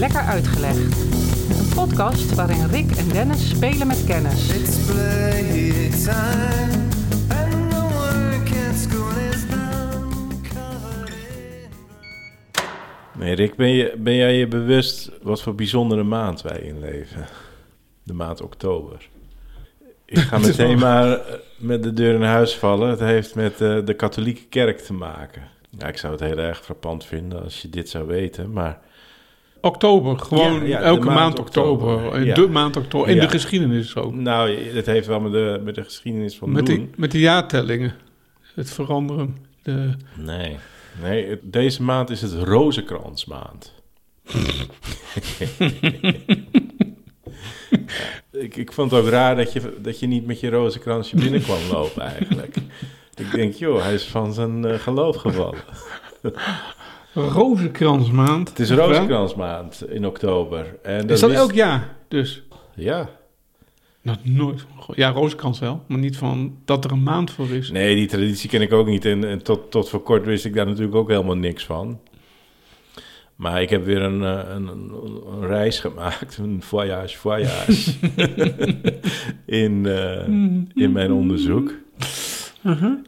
Lekker Uitgelegd. Een podcast waarin Rick en Dennis spelen met kennis. It's playtime, and the work at school is now covered in. Nee, Rick, ben, je, ben jij je bewust wat voor bijzondere maand wij inleven? De maand oktober. Ik ga meteen maar eh, met de deur in huis vallen. Het heeft met eh, de katholieke kerk te maken. Ja, ik zou het heel erg frappant vinden als je dit zou weten, maar... Oktober, gewoon Ja, ja, de elke maand maand, oktober, oktober. ja. De maand oktober. In de geschiedenis ook. Nou, het heeft wel met de, met de geschiedenis van Met doen. die, met de jaartellingen. Het veranderen. De, Nee, nee het- deze maand is het rozenkransmaand. ik, ik vond het ook raar dat je, dat je niet met je rozenkransje binnen kwam lopen eigenlijk. Ik denk, joh, hij is van zijn eh, geloof gevallen. Rozenkransmaand. Het is rozenkransmaand in oktober. En Is dat wist- elk jaar dus? Ja. Nou, nooit. Ja, rozenkrans wel. Maar niet van dat er een maand voor is. Nee, die traditie ken ik ook niet. En, en tot, tot voor kort wist ik daar natuurlijk ook helemaal niks van. Maar ik heb weer een, eh, een, een, een reis gemaakt, een voyage, voyage, in, eh, in mijn onderzoek.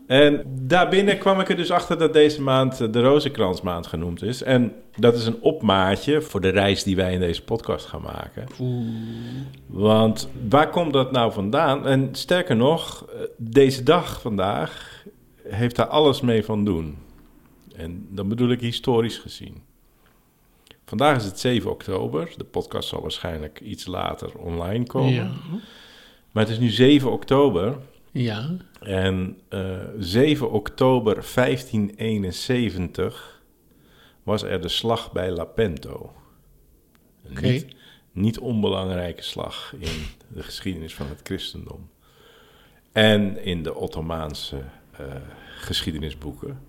En daarbinnen kwam ik er dus achter dat deze maand de Rozenkransmaand genoemd is. En dat is een opmaatje voor de reis die wij in deze podcast gaan maken. Want waar komt dat nou vandaan? En sterker nog, deze dag vandaag heeft daar alles mee van doen. En dan bedoel ik historisch gezien. Vandaag is het 7 oktober. De podcast zal waarschijnlijk iets later online komen. Ja. Maar het is nu 7 oktober. Ja. En eh 7 oktober 1571 was er de slag bij Lapento. Een niet, niet onbelangrijke slag in de geschiedenis van het christendom. En in de Ottomaanse eh, geschiedenisboeken.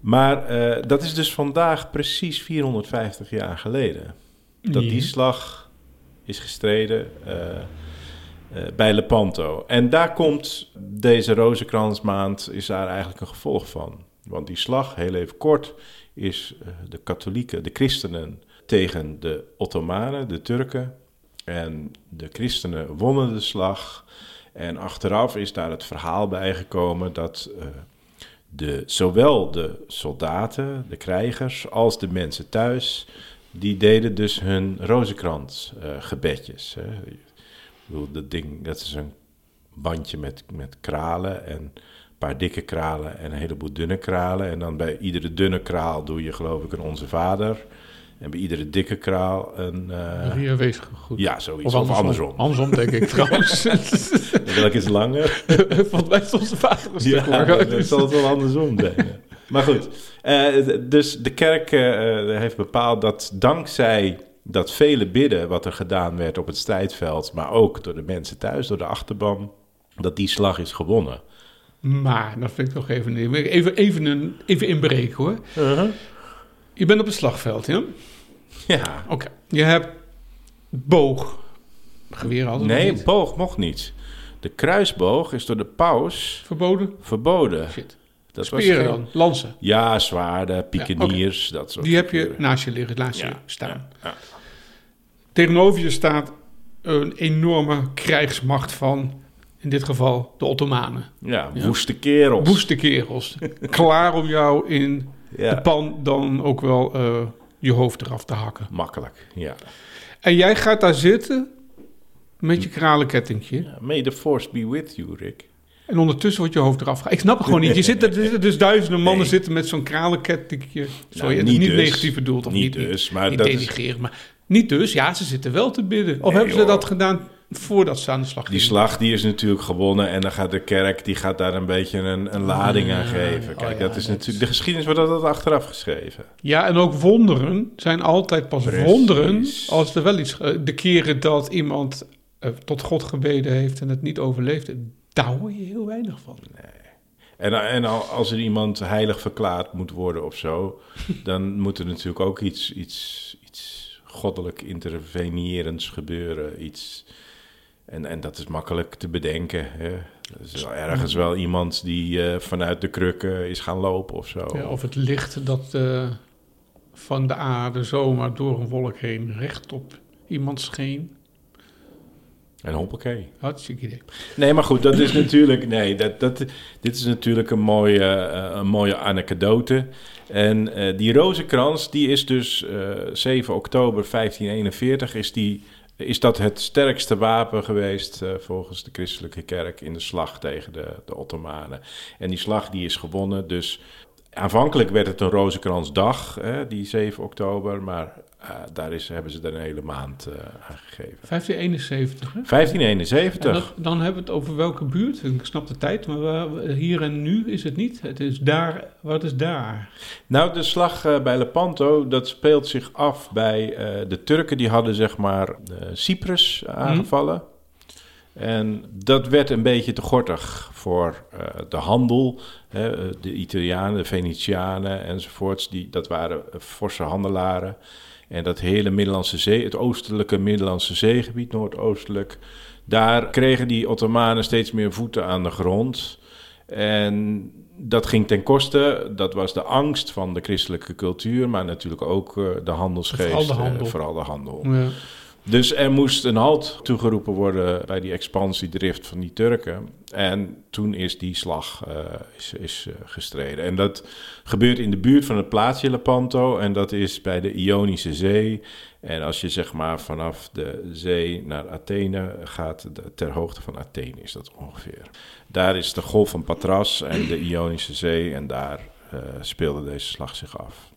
Maar eh, dat is dus vandaag precies 450 jaar geleden. Dat die slag is gestreden eh, eh, bij Lepanto. En daar komt deze rozenkransmaand, is daar eigenlijk een gevolg van. Want die slag, heel even kort, is eh, de katholieken, de christenen tegen de Ottomanen, de Turken. En de christenen wonnen de slag. En achteraf is daar het verhaal bijgekomen dat eh, de, zowel de soldaten, de krijgers, als de mensen thuis, die deden dus hun rozenkrans gebedjes. Hè. Bedoel, dat ding, dat is een bandje met, met kralen en een paar dikke kralen en een heleboel dunne kralen. En dan bij iedere dunne kraal doe je geloof ik een Onze Vader. En bij iedere dikke kraal een... eh, Maria wees goed. ja, zoiets. Of andersom. Andersom, denk ik trouwens. Welke is langer? Volgens mij is onze vader een stuk Ja, hoor. dan zal het wel andersom zijn. Maar goed, eh, dus de kerk eh, heeft bepaald dat dankzij dat vele bidden wat er gedaan werd op het strijdveld, maar ook door de mensen thuis, door de achterban, dat die slag is gewonnen. Maar, dat vind ik toch even... Even, even, een, even inbreken hoor. Je bent op het slagveld, ja? Ja. Oké. Je hebt boog. Geweer hadden we Nee, niet. boog mocht niet. De kruisboog is door de paus Verboden? verboden. Shit. Dat was geen- dan, lansen. Ja, zwaarden, pikeniers, dat soort Die heb je naast je liggen, naast je staan. ja. Tegenover je staat een enorme krijgsmacht van, in dit geval, de Ottomanen. Ja, woeste kerels. Woeste kerels. Klaar om jou in Ja. de pan dan ook wel eh, je hoofd eraf te hakken. Makkelijk, ja. En jij gaat daar zitten met je kralenkettingje. Ja, May the force be with you, Rick. En ondertussen wordt je hoofd eraf gehaald. Ik snap het gewoon niet. Je zit, er zitten dus duizenden mannen Nee. zitten met zo'n kralenkettingje. Sorry, het is niet niet dus. negatief bedoeld. Of Niet niet, dus, maar niet dat is-. Maar niet dus. Ja, ze zitten wel te bidden. Of Nee, hebben ze joh. dat gedaan voordat ze aan de slag Die gingen? slag die is natuurlijk gewonnen en dan gaat de kerk die gaat daar een beetje een, een lading aan geven. oh Kijk, ja, dat is natuurlijk... De geschiedenis wordt altijd achteraf geschreven. Ja, en ook wonderen zijn altijd pas Precies. wonderen als er wel iets... eh, De keren dat iemand eh, tot God gebeden heeft en het niet overleeft, daar hoor je heel weinig van. En, en al- als er iemand heilig verklaard moet worden of zo, dan moet er natuurlijk ook iets, iets goddelijk intervenierends gebeuren. Iets, en, en dat is makkelijk te bedenken. Hè. Er is ergens wel iemand die eh, vanuit de krukken is gaan lopen of zo. Ja, of het licht dat eh, van de aarde zomaar door een wolk heen recht op iemand scheen. En hoppakee. Hartstikke idee. Nee, maar goed, dat is natuurlijk. Nee, dat, dat, dit is natuurlijk een mooie, eh, een mooie anekdote. En eh, die rozenkrans, die is dus eh, 7 oktober 1541, is, die, is dat het sterkste wapen geweest eh, volgens de christelijke kerk in de slag tegen de, de Ottomanen. En die slag die is gewonnen, dus aanvankelijk werd het een rozenkransdag, hè, die 7 oktober, maar eh, daar is, hebben ze er een hele maand eh, aan gegeven. 1571, hè? 1571. En dat- dan hebben we het over welke buurt? Ik snap de tijd, maar waar- hier en nu is het niet. Het is daar. Wat is daar? Nou, de slag eh, bij Lepanto, dat speelt zich af bij de Turken. Die hadden zeg maar Cyprus aangevallen. En dat werd een beetje te gortig voor eh, de handel. Hè, de Italianen, de Venetianen enzovoorts, die, dat waren forse handelaren. En dat hele Middellandse Zee, het oostelijke Middellandse Zeegebied, noordoostelijk... daar kregen die Ottomanen steeds meer voeten aan de grond... En dat ging ten koste, dat was de angst van de christelijke cultuur, maar natuurlijk ook eh, de handelsgeest. Vooral de eh, handel. vooral de handel. Ja. Dus er moest een halt toegeroepen worden bij die expansiedrift van die Turken. En toen is die slag eh, is, is, eh, gestreden. En dat gebeurt in de buurt van het plaatsje Lepanto. En dat is bij de Ionische Zee. En als je zeg maar vanaf de zee naar Athene gaat, de- ter hoogte van Athene is dat ongeveer. Daar is de golf van Patras en de Ionische Zee. En daar eh, speelde deze slag zich af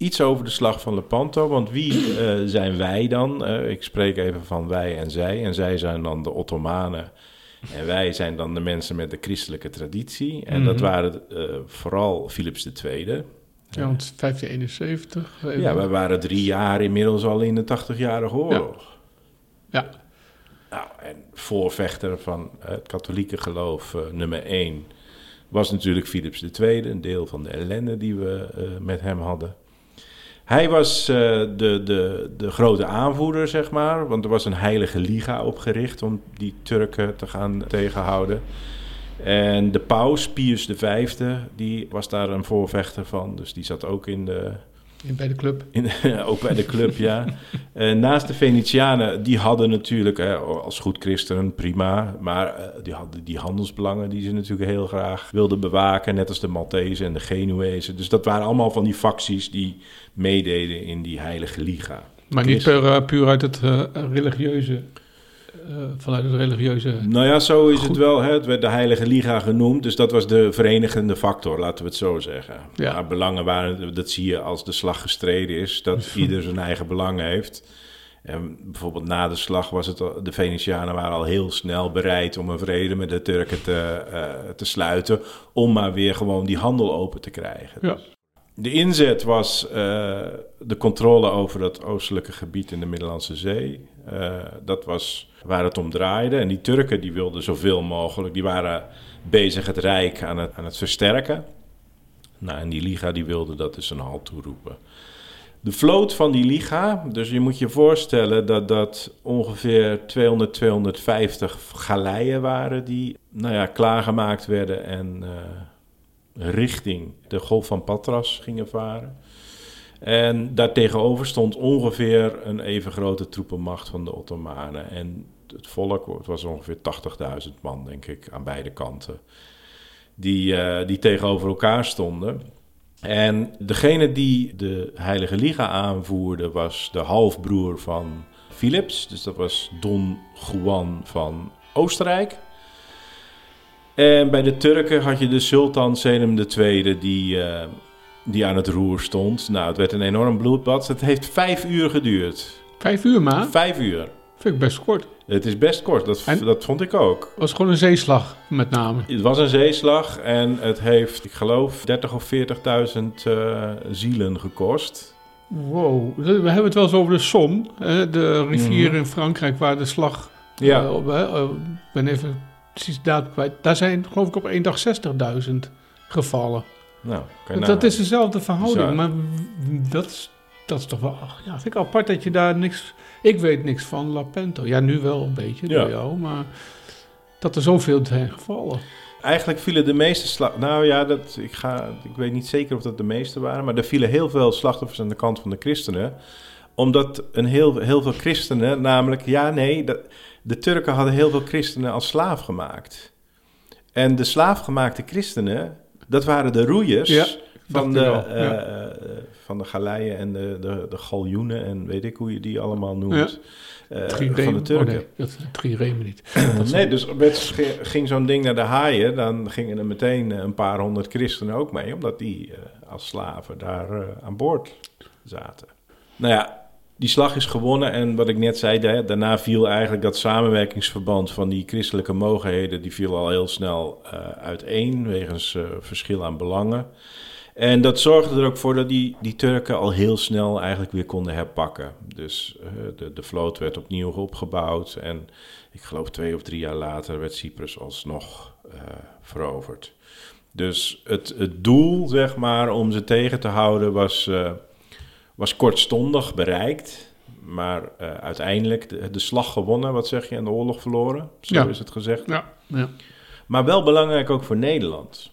iets over de slag van Lepanto. Want wie eh, zijn wij dan? Eh, ik spreek even van wij en zij. En zij zijn dan de Ottomanen. En wij zijn dan de mensen met de christelijke traditie. En dat Mhm. waren eh, vooral Philips II. Ja, want 1571. even- Ja, we waren drie jaar inmiddels al in de 80-jarige oorlog. Ja. Nou, en voorvechter van het katholieke geloof nummer één was natuurlijk Philips II, een deel van de ellende die we met hem hadden. Hij was eh, de, de, de grote aanvoerder, zeg maar, want er was een heilige liga opgericht om die Turken te gaan tegenhouden. En de paus, Pius V, die was daar een voorvechter van, dus die zat ook in de, In- bij de club. in, ook bij de club, ja. Eh, naast de Venetianen, die hadden natuurlijk, hè, als goed christenen, prima. Maar eh, die hadden die handelsbelangen die ze natuurlijk heel graag wilden bewaken. Net als de Maltezen en de Genuezen. Dus dat waren allemaal van die facties die meededen in die heilige liga. Maar niet per, eh, puur uit het religieuze. Eh, vanuit het religieuze. Nou ja, zo is het wel. Hè. Het werd de Heilige Liga genoemd. Dus dat was de verenigende factor, laten we het zo zeggen. Ja. Maar belangen waren, dat zie je als de slag gestreden is, dat ieder zijn eigen belang heeft. En bijvoorbeeld na de slag was het al, de Venetianen waren al heel snel bereid om een vrede met de Turken te, eh, te sluiten. Om maar weer gewoon die handel open te krijgen. Ja. De inzet was eh, de controle over dat oostelijke gebied in de Middellandse Zee. Eh, dat was waar het om draaide. En die Turken die wilden zoveel mogelijk, die waren bezig het Rijk aan het, aan het versterken. Nou, en die Liga die wilde dat dus een halt toeroepen. De vloot van die Liga, dus je moet je voorstellen dat dat ongeveer 200, 250 galeien waren die nou ja, klaargemaakt werden en eh, richting de Golf van Patras gingen varen. En daartegenover stond ongeveer een even grote troepenmacht van de Ottomanen. En het volk, het was ongeveer 80.000 man, denk ik, aan beide kanten. Die, eh, die tegenover elkaar stonden. En degene die de Heilige Liga aanvoerde was de halfbroer van Philips. Dus dat was Don Juan van Oostenrijk. En bij de Turken had je de sultan Selim II die, eh, die aan het roer stond. Nou, het werd een enorm bloedbad. Het heeft vijf uur geduurd. Vijf uur maar. Vijf uur. Vind ik best kort. Het is best kort, dat, En? dat vond ik ook. was gewoon een zeeslag, met name. Het was een zeeslag en het heeft, ik geloof, 30 of 40.000 eh, zielen gekost. Wow. We hebben het wel eens over de Somme, hè, de rivier Mhm. in Frankrijk waar de slag. Ja. eh, ik ben even precies de datum kwijt. Daar zijn, geloof ik, op één dag 60.000 gevallen. Nou, Dat, nagaan. is dezelfde verhouding, Bizar. maar dat is, dat is toch wel. ach, Ja, vind ik apart dat je daar niks. Ik weet niks van Lapento. Ja, nu wel een beetje door Ja. jou, maar dat er zoveel zijn gevallen. Eigenlijk vielen de meeste slachtoffers... Nou ja, dat, ik, ga, ik weet niet zeker of dat de meeste waren... maar er vielen heel veel slachtoffers aan de kant van de christenen. Omdat een heel, heel veel christenen... Namelijk, ja, nee, dat, de Turken hadden heel veel christenen als slaaf gemaakt. En de slaafgemaakte christenen, dat waren de roeiers... Ja, van de, ja. eh, eh, van de galeien en de, de, de galjoenen en weet ik hoe je die allemaal noemt. eh, Trireme. van de Turken. Oh, nee, dat niet. Nee, dus werd, ging zo'n ding naar de haaien, dan gingen er meteen eh, een paar honderd christenen ook mee, omdat die eh, als slaven daar eh, aan boord zaten. Nou ja, die slag is gewonnen en wat ik net zei, da- daarna viel eigenlijk dat samenwerkingsverband van die christelijke mogendheden, die viel al heel snel eh, uiteen, wegens eh, verschil aan belangen. En dat zorgde er ook voor dat die, die Turken al heel snel eigenlijk weer konden herpakken. Dus eh, de, de vloot werd opnieuw opgebouwd en ik geloof twee of drie jaar later werd Cyprus alsnog veroverd. Dus het, het doel, zeg maar, om ze tegen te houden was, was kortstondig bereikt. Maar eh, uiteindelijk de, de slag gewonnen, wat zeg je, en de oorlog verloren. Zo Ja. is het gezegd. Ja, ja. Maar wel belangrijk ook voor Nederland.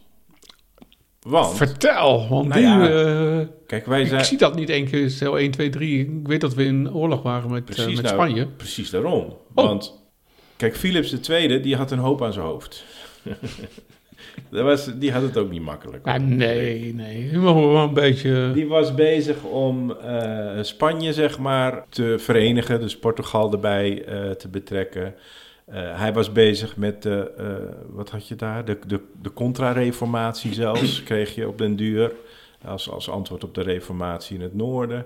Want, Vertel, want Nou die, ja, eh, kijk, wij ik zijn... zie dat niet één keer, stel 1, 2, 3. Ik weet dat we in oorlog waren met, eh, Precies, met nou, Spanje. Precies daarom. Oh. Want, kijk, Philips II, die had een hoop aan zijn hoofd. Dat was, die had het ook niet makkelijk. Ah, nee, nee. We mogen wel een beetje... Die was bezig om eh, Spanje, zeg maar, te verenigen. Dus Portugal erbij eh, te betrekken. Eh, hij was bezig met, de, wat had je daar? De, de, de contra-reformatie zelfs, kreeg je op den duur. Als, als antwoord op de reformatie in het noorden.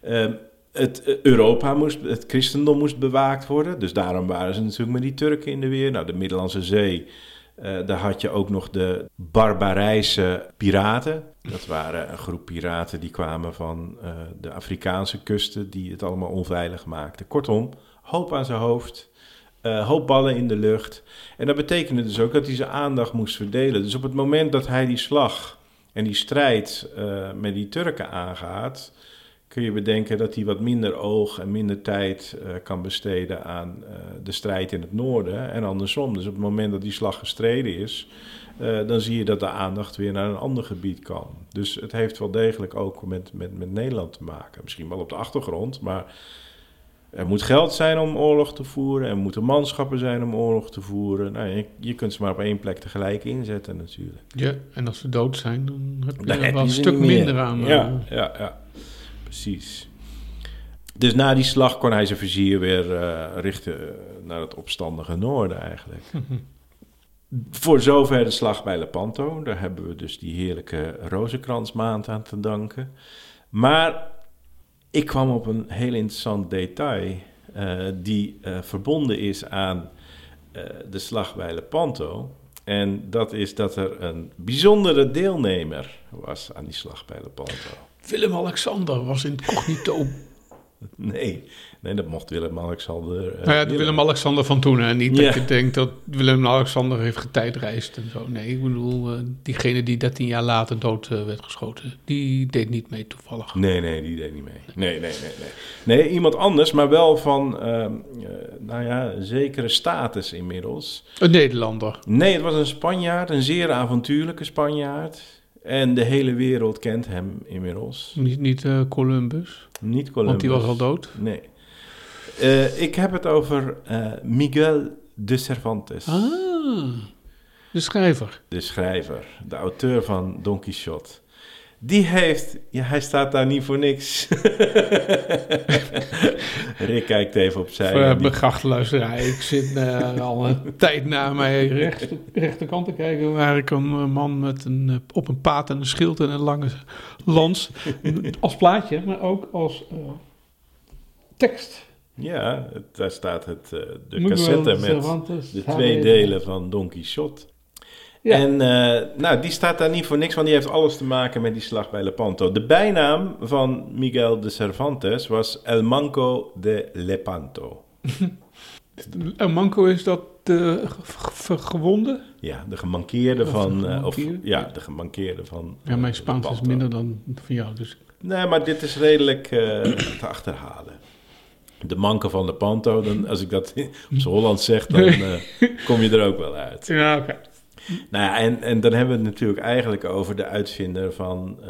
Eh, het, Europa moest, het christendom moest bewaakt worden. Dus daarom waren ze natuurlijk met die Turken in de weer. Nou, de Middellandse Zee, eh, daar had je ook nog de barbarijse piraten. Dat waren een groep piraten die kwamen van eh, de Afrikaanse kusten, die het allemaal onveilig maakten. Kortom, hoop aan zijn hoofd, eh, hoop ballen in de lucht. En dat betekende dus ook dat hij zijn aandacht moest verdelen. Dus op het moment dat hij die slag en die strijd met die Turken aangaat, kun je bedenken dat hij wat minder oog en minder tijd eh, kan besteden aan eh, de strijd in het noorden en andersom. Dus op het moment dat die slag gestreden is, eh, dan zie je dat de aandacht weer naar een ander gebied kan. Dus het heeft wel degelijk ook met, met, met Nederland te maken. Misschien wel op de achtergrond, maar er moet geld zijn om oorlog te voeren. Er moeten manschappen zijn om oorlog te voeren. Nou, je, je kunt ze maar op één plek tegelijk inzetten natuurlijk. Ja, en als ze dood zijn, dan heb je Dan er wel een stuk minder aan. Ja, ja, ja. Precies. Dus na die slag kon hij zijn vizier weer eh, richten eh, naar het opstandige noorden eigenlijk. Voor zover de slag bij Lepanto. Daar hebben we dus die heerlijke rozenkransmaand aan te danken. Maar ik kwam op een heel interessant detail... eh, die verbonden is aan de slag bij Lepanto. En dat is dat er een bijzondere deelnemer was aan die slag bij Lepanto. Willem-Alexander was in het cognito. Nee, nee dat mocht Willem-Alexander. eh, nou ja, de. Willem-Alexander van toen. En niet Ja. dat je denkt dat Willem-Alexander heeft getijdreisd en zo. Nee, ik bedoel, eh, diegene die 13 jaar later dood eh, werd geschoten, die deed niet mee toevallig. Nee, nee, die deed niet mee. Nee, nee, nee. Nee, nee iemand anders, maar wel van, ehm, eh, nou ja, zekere status inmiddels. Een Nederlander. Nee, het was een Spanjaard, een zeer avontuurlijke Spanjaard. En de hele wereld kent hem inmiddels. Niet, niet eh, Columbus, Niet Columbus. want die was al dood. Nee. Eh, ik heb het over eh, Miguel de Cervantes. Ah, de schrijver. de schrijver, de auteur van Don Quixote. Die heeft, ja, hij staat daar niet voor niks. Rick kijkt even opzij. Voor en uh, die- luisteraar. Ik zit eh, al een tijd naar mijn recht, rechterkant te kijken... waar ik een eh, man met een, eh, op een paard en een schild en een lange lans... als plaatje, maar ook als eh, tekst. Ja, het- daar staat het, eh, de cassette met de twee delen van Don Quixote. Ja. En eh, nou, die staat daar niet voor niks, want die heeft alles te maken met die slag bij Lepanto. De bijnaam van Miguel de Cervantes was El Manco de Lepanto. Een manco is dat de ge- ge- gewonde? Ja, de gemankeerde Of de van... eh, of, ja, de gemankeerde van... Ja, mijn eh, Spaans is Lepanto. minder dan van jou. Dus Nee, maar dit is redelijk eh, te achterhalen. De manke van de Panto, dan, als ik dat op z'n Holland zeg, dan eh, kom je er ook wel uit. ja, oké. Nou ja, en, en dan hebben we het natuurlijk eigenlijk over de uitvinder van eh,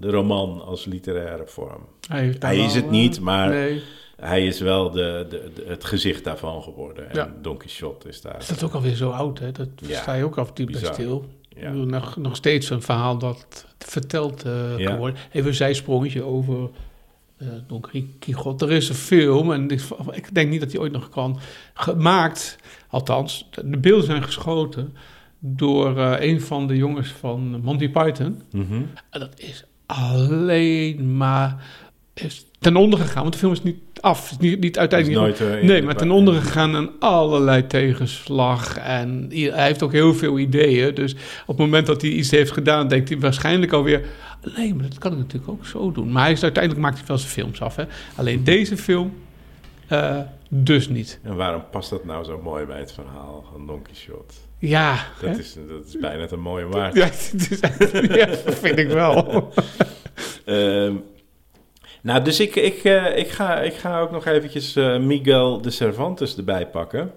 de roman als literaire vorm. Hij, is het eh, niet, maar Nee. hij is wel de, de, de- het gezicht daarvan geworden. En Ja. Don Quixote is daar. Is dat ook alweer zo oud, hè? Dat Ja. sta je ook af toe bij stil. Ja. Ik bedoel, Nog, nog steeds een verhaal dat verteld eh, Ja. kan worden. Even een zijsprongetje over eh Don Quixote. Er is een film, en ik, denk niet dat die ooit nog kan, gemaakt. Althans, de beelden zijn geschoten door eh, een van de jongens van Monty Python. Mhm. En dat is alleen maar is ten onder gegaan. Want de film is niet af. Is niet, niet Is uiteindelijk nooit, eh, in Nee, maar ten onder gegaan aan allerlei tegenslag. En hij heeft ook heel veel ideeën. Dus op het moment dat hij iets heeft gedaan, denkt hij waarschijnlijk alweer... Nee, maar dat kan ik natuurlijk ook zo doen. Maar hij is, uiteindelijk maakt hij wel zijn films af. Hè? Alleen deze film eh, dus niet. En waarom past dat nou zo mooi bij het verhaal van Don Quixote? Ja, Dat hè? is, dat is bijna te mooi om waar. ja, het is ja, vind ik wel. Ehm, nou, dus ik, ik, eh, ik, ga, ik ga ook nog eventjes eh, Miguel de Cervantes erbij pakken.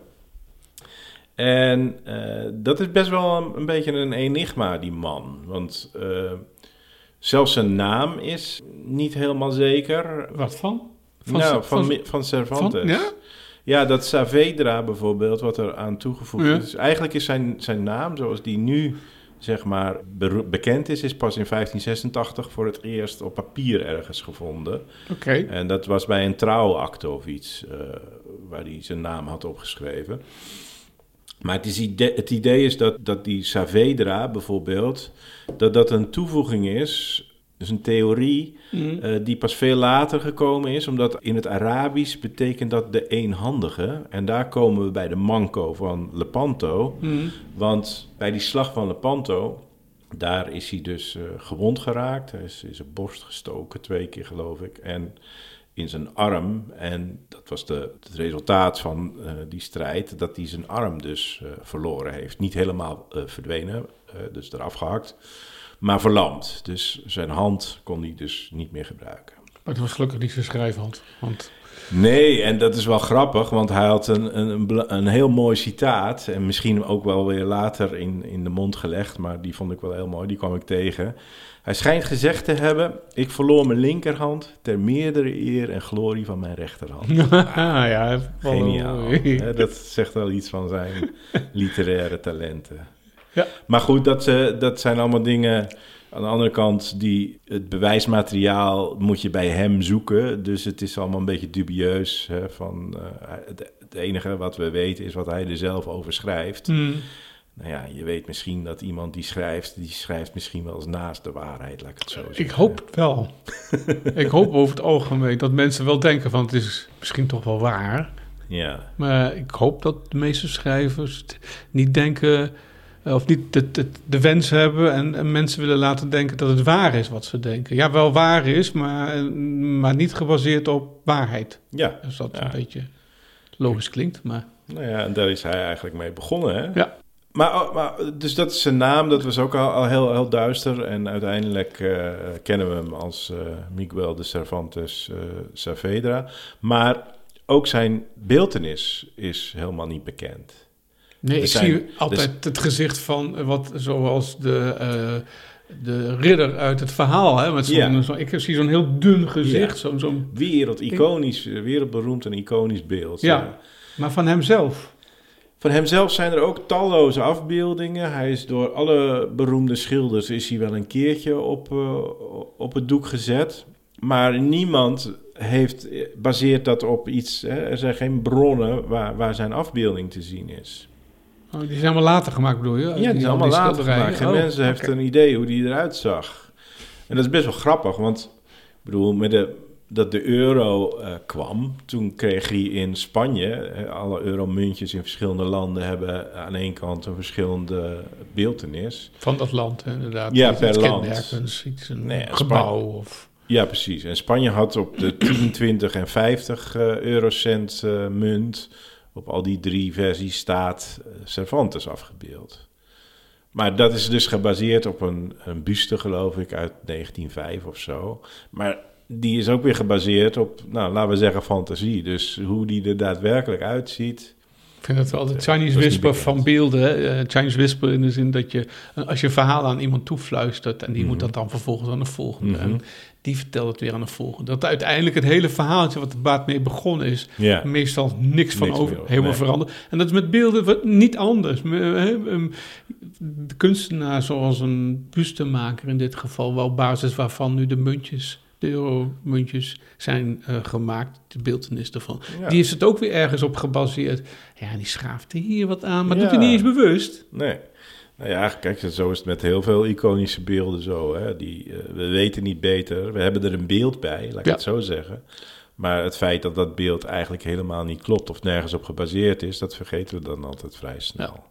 En eh, dat is best wel een, een beetje een enigma, die man. Want zelfs zijn naam is niet helemaal zeker. Wat van? nou, van, van- Mi- van Cervantes. van- ja? Ja, dat Saavedra bijvoorbeeld, wat er aan toegevoegd Ja. is. Dus eigenlijk is zijn, zijn naam, zoals die nu zeg maar bekend is, is pas in 1586 voor het eerst op papier ergens gevonden. Oké. En dat was bij een trouwakte of iets, eh, waar hij zijn naam had opgeschreven. Maar het, is ide- het idee is dat, dat die Saavedra bijvoorbeeld, dat dat een toevoeging is, dus een theorie Mm. eh, die pas veel later gekomen is, omdat in het Arabisch betekent dat de eenhandige. En daar komen we bij de manco van Lepanto. Mm. Want bij die slag van Lepanto, daar is hij dus eh, gewond geraakt. Hij is in zijn borst gestoken, twee keer geloof ik. En in zijn arm. En dat was de, het resultaat van eh, die strijd, dat hij zijn arm dus verloren heeft. Niet helemaal verdwenen, dus eraf gehakt, maar verlamd. Dus zijn hand kon hij dus niet meer gebruiken. Maar het was gelukkig niet zijn schrijfhand. Want Nee, en dat is wel grappig, want hij had een, een, een, heel mooi citaat. En misschien ook wel weer later in, in de mond gelegd, maar die vond ik wel heel mooi, die kwam ik tegen. Hij schijnt gezegd te hebben: Ik verloor mijn linkerhand ter meerdere eer en glorie van mijn rechterhand. ja, wel Geniaal. dat zegt wel iets van zijn literaire talenten. Ja. Maar goed, dat, eh, dat zijn allemaal dingen. Aan de andere kant, die, het bewijsmateriaal moet je bij hem zoeken. Dus het is allemaal een beetje dubieus. Hè, van, eh, het, het enige wat we weten is wat hij er zelf over schrijft. Mm. Nou ja, je weet misschien dat iemand die schrijft, die schrijft misschien wel eens naast de waarheid, laat ik het zo zeggen. Ik hoop het wel. ik hoop over het algemeen dat mensen wel denken van het is misschien toch wel waar. Ja, Maar ik hoop dat de meeste schrijvers niet denken of niet de, de, de wens hebben en, en mensen willen laten denken dat het waar is wat ze denken. Ja, wel waar is, maar, maar niet gebaseerd op waarheid. ja. Als dat Ja. een beetje logisch klinkt, maar Nou ja, en daar is hij eigenlijk mee begonnen, hè? Ja. Maar, oh, maar dus dat is zijn naam, dat was ook al, al heel, heel duister. En uiteindelijk eh, kennen we hem als eh, Miguel de Cervantes eh, Saavedra. Maar ook zijn beeltenis is helemaal niet bekend. Nee, ik zijn- zie altijd het gezicht van eh, wat zoals de, eh, de ridder uit het verhaal. Hè, met zo'n, Ja. zo, ik zie zo'n heel dun gezicht, Ja. zo'n, zo'n, Wereld, iconisch, wereldberoemd en iconisch beeld. Ja. maar van hemzelf. Van hemzelf zijn er ook talloze afbeeldingen. Hij is door alle beroemde schilders is hij wel een keertje op, eh, op het doek gezet. Maar niemand heeft, baseert dat op iets. Hè? Er zijn geen bronnen waar, waar zijn afbeelding te zien is. Oh, die zijn allemaal later gemaakt, bedoel je? Ja, die zijn allemaal later gemaakt. Geen Oh, mensen heeft een idee hoe die eruit zag. En dat is best wel grappig, want ik bedoel, met de, dat de euro eh, kwam, toen kreeg hij in Spanje, alle euromuntjes in verschillende landen hebben aan één kant een verschillende beeltenis. Van dat land, inderdaad. Ja, per land. kenmerkends, iets, een Nee, gebouw of... Ja, precies. En Spanje had op de 10, 20 en 50 eh, eurocent eh, munt, op al die drie versies staat eh, Cervantes afgebeeld. Maar dat is dus gebaseerd op een, een buste, geloof ik, uit 1905 of zo. Maar die is ook weer gebaseerd op, nou, laten we zeggen, fantasie. Dus hoe die er daadwerkelijk uitziet, vind het wel de dat Chinese is niet whisper van beelden. Eh, Chinese whisper in de zin dat je, eh, als je een verhaal aan iemand toefluistert en die moet dat dan vervolgens aan de volgende. Mhm. En die vertelt het weer aan de volgende. Dat uiteindelijk het hele verhaaltje wat de baat mee begonnen is, meestal niks van Niks over, meer, helemaal nee. veranderd. En dat is met beelden wat niet anders. De kunstenaar zoals een bustemaker in dit geval, wel op basis waarvan nu de muntjes, de euromuntjes zijn eh, gemaakt, de beeldenis ervan. Ja. Die is het ook weer ergens op gebaseerd. Ja, die schaafde hier wat aan, maar Ja. doet hij niet eens bewust. Nee. Nou ja, kijk, zo is het met heel veel iconische beelden zo. Hè? Die, eh, we weten niet beter. We hebben er een beeld bij, laat ik Ja. het zo zeggen. Maar het feit dat dat beeld eigenlijk helemaal niet klopt of nergens op gebaseerd is, dat vergeten we dan altijd vrij snel.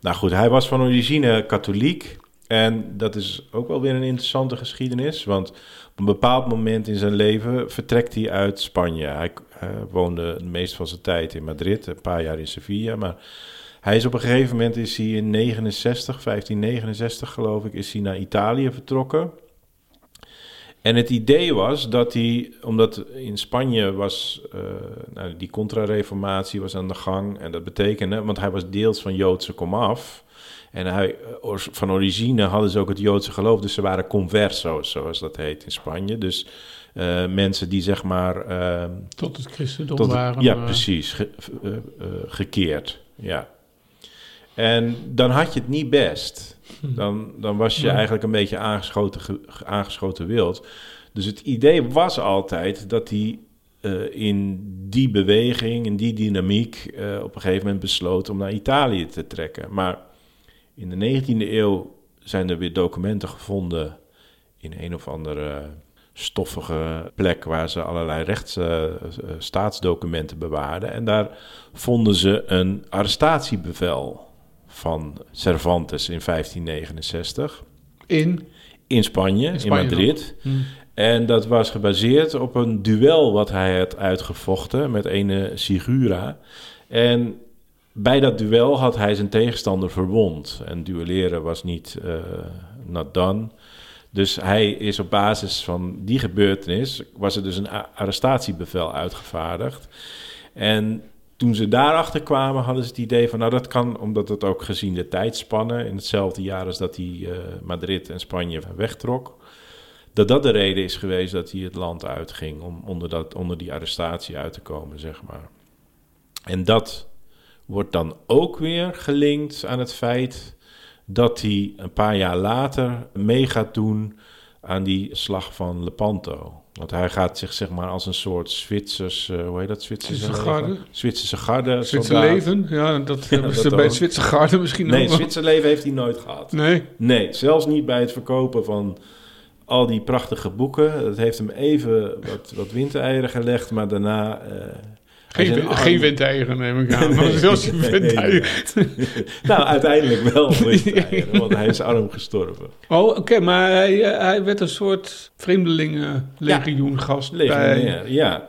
Nou goed, hij was van origine katholiek. En dat is ook wel weer een interessante geschiedenis. Want een bepaald moment in zijn leven vertrekt hij uit Spanje. Hij eh, woonde het meest van zijn tijd in Madrid, een paar jaar in Sevilla. Maar hij is op een gegeven moment is hij in 69, 1569 geloof ik, is hij naar Italië vertrokken. En het idee was dat hij, omdat in Spanje was, eh, nou, die contra-reformatie was aan de gang. En dat betekende, want hij was deels van Joodse komaf. En hij, eh, van origine hadden ze ook het Joodse geloof. Dus ze waren converso's, zoals dat heet in Spanje. Dus eh, mensen die zeg maar... eh, Tot het christendom tot het- waren. ja, eh, precies. ge- gekeerd. Ja. En dan had je het niet best. Dan, dan was je eigenlijk een beetje aangeschoten, ge- aangeschoten wild. Dus het idee was altijd dat hij in die beweging, in die dynamiek, op een gegeven moment besloot om naar Italië te trekken. Maar in de 19e eeuw zijn er weer documenten gevonden in een of andere stoffige plek waar ze allerlei rechts, eh, eh, staatsdocumenten bewaarden. En daar vonden ze een arrestatiebevel van Cervantes in 1569 In. in Spanje, in, Spanje Madrid. Hm. En dat was gebaseerd op een duel wat hij had uitgevochten met ene Sigura. En bij dat duel had hij zijn tegenstander verwond. En duelleren was niet eh not done. Dus hij is op basis van die gebeurtenis... was er dus een arrestatiebevel uitgevaardigd. En toen ze daarachter kwamen, hadden ze het idee van... nou, dat kan, omdat het ook gezien de tijdspannen... in hetzelfde jaar als dat hij eh, Madrid en Spanje wegtrok dat dat de reden is geweest dat hij het land uitging om onder, dat, onder die arrestatie uit te komen, zeg maar. En dat wordt dan ook weer gelinkt aan het feit dat hij een paar jaar later mee gaat doen aan die slag van Lepanto. Want hij gaat zich zeg maar als een soort Zwitsers, eh, hoe heet dat? Zwitserse Zwitserse garde. Zwitserse garde. Zwitser leven. Ja, dat hebben ze bij het. Zwitser Garde misschien Nee, ook wel. Zwitser leven heeft hij nooit gehad. Nee. Nee, zelfs niet bij het verkopen van al die prachtige boeken. Dat heeft hem even wat, wat windeieren gelegd, maar daarna... eh, Geen, arm- geen windeieren neem ik aan. Nee, maar zelfs je nee, nou, uiteindelijk wel windeieren, want hij is arm gestorven. Oh, oké, maar hij, eh, hij werd een soort vreemdelingenlegioengast bij... Legionair, ja.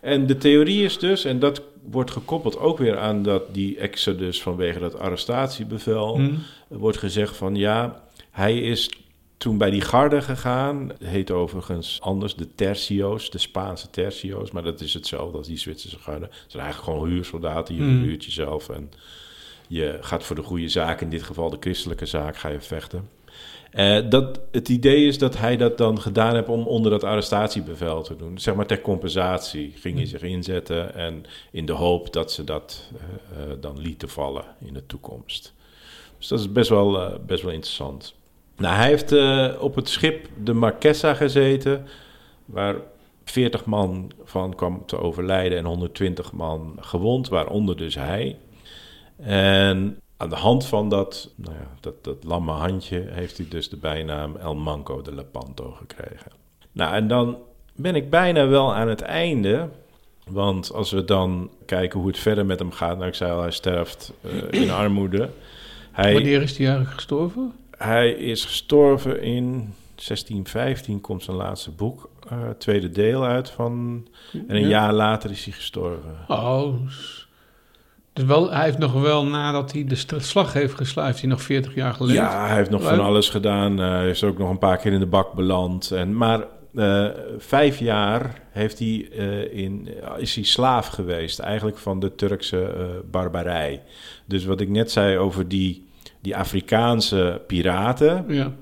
En de theorie is dus, en dat wordt gekoppeld ook weer aan dat die exodus vanwege dat arrestatiebevel... Hm. Er wordt gezegd van ja, hij is toen bij die garde gegaan. Het heet overigens anders de tercio's, de Spaanse tercio's. Maar dat is hetzelfde als die Zwitserse garde. Het zijn eigenlijk gewoon huursoldaten. Je Mm. huurt jezelf en je gaat voor de goede zaak. In dit geval de christelijke zaak ga je vechten. Eh, dat, het idee is dat hij dat dan gedaan heeft om onder dat arrestatiebevel te doen. Zeg maar ter compensatie ging hij zich inzetten. En in de hoop dat ze dat eh, eh, dan lieten vallen in de toekomst. Dus dat is best wel, best wel interessant. Nou, hij heeft eh, op het schip de Marquesa gezeten, waar 40 man van kwam te overlijden en 120 man gewond, waaronder dus hij. En aan de hand van dat, nou ja, dat, dat lamme handje heeft hij dus de bijnaam El Manco de Lepanto gekregen. Nou, en dan ben ik bijna wel aan het einde. Want als we dan kijken hoe het verder met hem gaat, nou ik zei al, hij sterft eh, in armoede. Wanneer is hij eigenlijk gestorven? Hij is gestorven in 1615, komt zijn laatste boek, eh, tweede deel uit van. En een Ja. jaar later is hij gestorven. Oh, dus, wel, hij heeft nog wel, nadat hij de slag heeft heeft hij nog 40 jaar geleden. Ja, hij heeft nog van alles gedaan. Eh, Hij is ook nog een paar keer in de bak beland. En, maar eh, vijf jaar heeft hij, in, is hij slaaf geweest, eigenlijk van de Turkse barbarij. Dus wat ik net zei over die, die Afrikaanse piraten. Ja.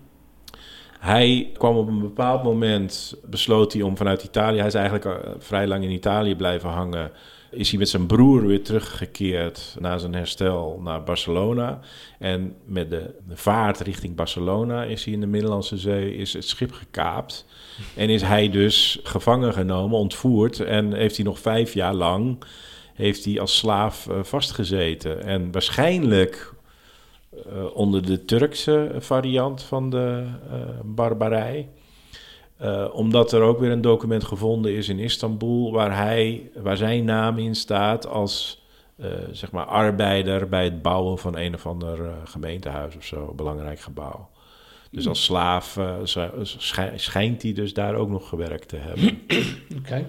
Hij kwam op een bepaald moment, besloot hij om vanuit Italië, hij is eigenlijk eh, vrij lang in Italië blijven hangen, is hij met zijn broer weer teruggekeerd na zijn herstel naar Barcelona. En met de, de vaart richting Barcelona is hij in de Middellandse Zee, is het schip gekaapt. En is hij dus gevangen genomen, ontvoerd en heeft hij nog vijf jaar lang heeft hij als slaaf eh, vastgezeten. En waarschijnlijk eh, onder de Turkse variant van de eh, barbarij. Eh, omdat er ook weer een document gevonden is in Istanbul waar, hij, waar zijn naam in staat als zeg maar arbeider bij het bouwen van een of ander eh, gemeentehuis of zo, een belangrijk gebouw. Dus als slaaf sch- schij- schijnt hij dus daar ook nog gewerkt te hebben. Oké.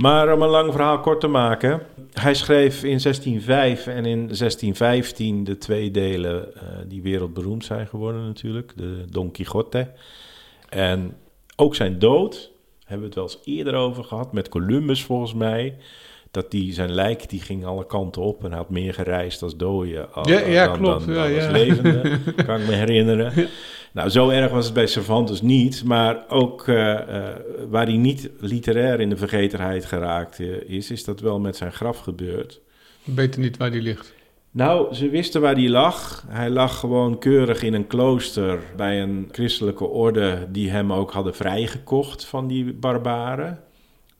Maar om een lang verhaal kort te maken. Hij schreef in 1605 en in 1615 de twee delen eh, die wereldberoemd zijn geworden natuurlijk. De Don Quixote. En ook zijn dood, hebben we het wel eens eerder over gehad, met Columbus volgens mij. Dat die, zijn lijk die ging alle kanten op en had meer gereisd als dooien. al- Ja, ja, dan, klopt. Dan, Ja, als levende, kan ik me herinneren. Nou, zo erg was het bij Cervantes niet. Maar ook eh, eh, waar hij niet literair in de vergetenheid geraakt eh, is, is dat wel met zijn graf gebeurd. Beter niet waar die ligt. Nou, ze wisten waar hij lag. Hij lag gewoon keurig in een klooster bij een christelijke orde die hem ook hadden vrijgekocht van die barbaren.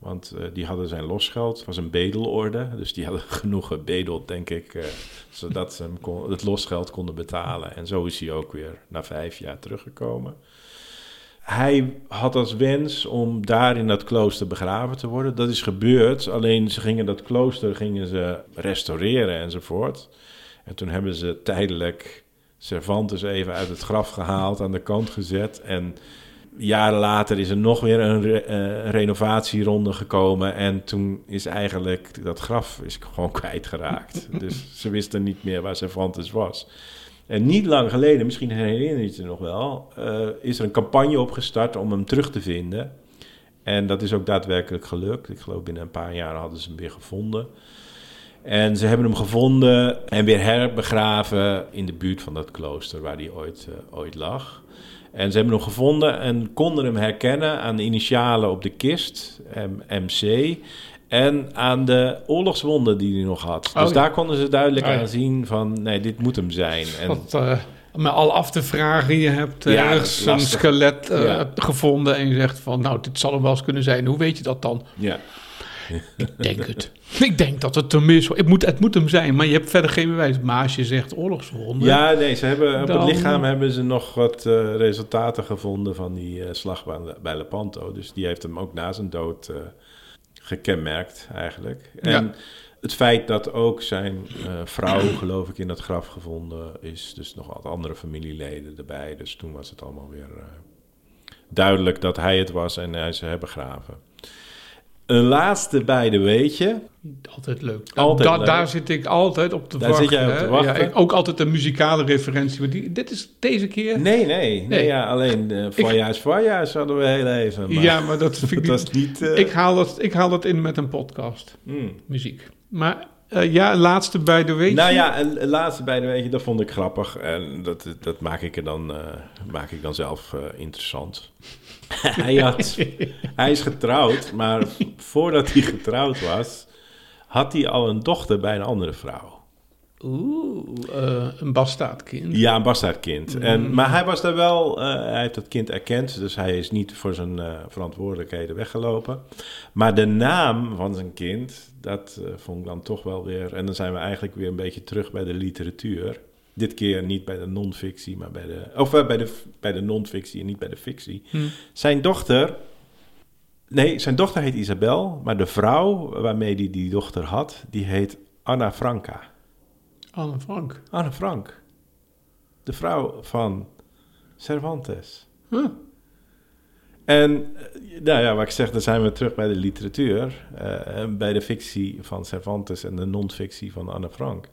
Want eh, die hadden zijn losgeld, het was een bedelorde. Dus die hadden genoeg gebedeld, denk ik, eh, zodat ze hem het losgeld konden betalen. En zo is hij ook weer na vijf jaar teruggekomen. Hij had als wens om daar in dat klooster begraven te worden. Dat is gebeurd, alleen ze gingen dat klooster gingen ze restaureren enzovoort. En toen hebben ze tijdelijk Cervantes even uit het graf gehaald, aan de kant gezet. En jaren later is er nog weer een re- eh, renovatieronde gekomen. En toen is eigenlijk dat graf is gewoon kwijtgeraakt. dus ze wisten niet meer waar Cervantes was. En niet lang geleden, misschien herinner je het je nog wel, eh, is er een campagne opgestart om hem terug te vinden. En dat is ook daadwerkelijk gelukt. Ik geloof binnen een paar jaar hadden ze hem weer gevonden. En ze hebben hem gevonden en weer herbegraven in de buurt van dat klooster waar hij ooit, eh, ooit lag. En ze hebben hem gevonden en konden hem herkennen aan de initialen op de kist, MC, en aan de oorlogswonden die hij nog had. Oh, dus ja. daar konden ze duidelijk Oh, ja. aan zien van, nee, dit moet hem zijn. En, Wat, eh, met al af te vragen, je hebt eh, Ja, ergens een skelet eh, Ja. gevonden en je zegt van, nou, dit zal hem wel eens kunnen zijn. Hoe weet je dat dan? ja. Ik denk het. Ik denk dat het hem is. Het moet, het moet hem zijn, maar je hebt verder geen bewijs. Maar als je zegt oorlogswonden... Ja, nee, ze hebben, op Dan- het lichaam hebben ze nog wat eh, resultaten gevonden van die eh, slag bij, Lepanto. Dus die heeft hem ook na zijn dood eh, gekenmerkt eigenlijk. En Ja. het feit dat ook zijn eh, vrouw, geloof ik, in dat graf gevonden is. Dus nog wat andere familieleden erbij. Dus toen was het allemaal weer eh, duidelijk dat hij het was en hij ze hebben begraven. Een laatste beide weetje. Altijd leuk. Altijd da- leuk. Daar zit ik altijd op te Daar wachten. zit jij op te wachten. Ja, ik- ook altijd een muzikale referentie. Maar die, dit is deze keer... Nee, nee. nee, Nee. ja, alleen uh, Voyage, Voyage hadden we heel even. Maar ja, maar dat vind ik dat niet... was niet... eh, Ik haal, dat, ik haal dat in met een podcast. hmm. Muziek. Maar eh, ja, laatste bij de week. Nou ja, een, laatste bij de dat vond ik grappig. En dat, dat maak, ik er dan, maak ik dan zelf interessant. hij, had, hij is getrouwd, maar voordat hij getrouwd was... had hij al een dochter bij een andere vrouw. Oeh, eh, een bastaardkind. Ja, een bastaardkind. En, maar hij was daar wel, eh, hij heeft dat kind erkend, dus hij is niet voor zijn eh, verantwoordelijkheden weggelopen. Maar de naam van zijn kind, dat vond ik dan toch wel weer, en dan zijn we eigenlijk weer een beetje terug bij de literatuur. Dit keer niet bij de non-fictie, maar bij de, of eh, bij de, bij de non-fictie en niet bij de fictie. Hm. Zijn dochter, nee, zijn dochter heet Isabel, maar de vrouw waarmee hij die dochter had, die heet Anna Franca. Anne Frank. Anne Frank. De vrouw van Cervantes. Huh. En eh, nou ja, wat ik zeg, dan zijn we terug bij de literatuur. en bij de fictie van Cervantes en de non-fictie van Anne Frank.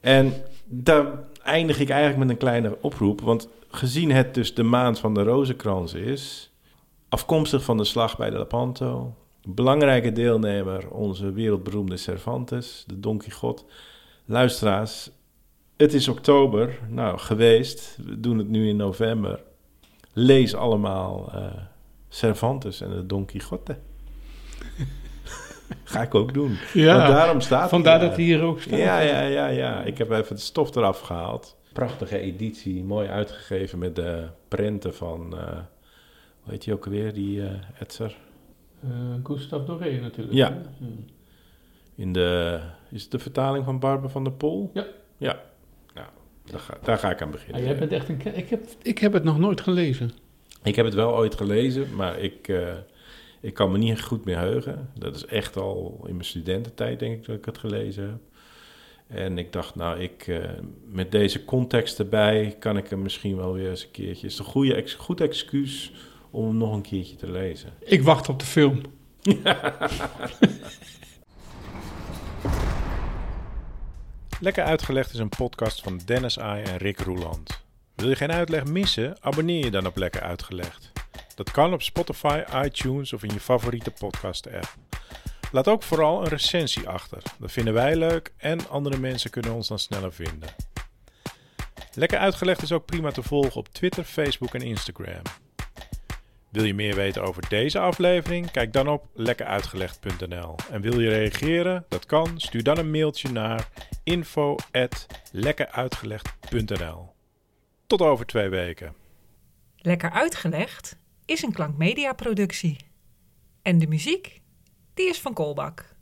En daar eindig ik eigenlijk met een kleine oproep. Want gezien het dus de maand van de rozenkrans is... Afkomstig van de slag bij de Lepanto. Belangrijke deelnemer, onze wereldberoemde Cervantes, de Don Quixote. Luisteraars, het is oktober, nou geweest. We doen het nu in november. Lees allemaal eh, Cervantes en de Don Quixote. Ga ik ook doen. Ja, Want daarom staat Vandaar dat hij hier ook staat. ja, ja, ja, ja. Ik heb even de stof eraf gehaald. Prachtige editie, mooi uitgegeven met de prenten van, eh hoe heet die ook alweer, die eh Etzer? Eh, Gustave Doré natuurlijk. Ja. hè? In de, is het de vertaling van Barbara van der Pol? Ja. Ja, nou, daar ga, daar ga ik aan Ah, beginnen. jij bent echt een... Ik heb, ik heb het nog nooit gelezen. Ik heb het wel ooit gelezen, maar ik, eh, ik kan me niet goed meer heugen. Dat is echt al in mijn studententijd, denk ik, dat ik het gelezen heb. En ik dacht, nou, ik, eh, met deze context erbij kan ik hem misschien wel weer eens een keertje. Het is een goede ex, goed excuus om hem nog een keertje te lezen. Ik wacht op de film. Lekker uitgelegd is een podcast van Dennis Ai en Rick Roeland. Wil je geen uitleg missen? Abonneer je dan op Lekker Uitgelegd. Dat kan op Spotify, iTunes of in je favoriete podcast-app. Laat ook vooral een recensie achter. Dat vinden wij leuk en andere mensen kunnen ons dan sneller vinden. Lekker Uitgelegd is ook prima te volgen op Twitter, Facebook en Instagram. Wil je meer weten over deze aflevering? Kijk dan op lekkeruitgelegd.nl. En wil je reageren? Dat kan. Stuur dan een mailtje naar info@lekkeruitgelegd.nl. Tot over twee weken. Lekker uitgelegd is een klankmedia productie. En de muziek, die is van Kolbak.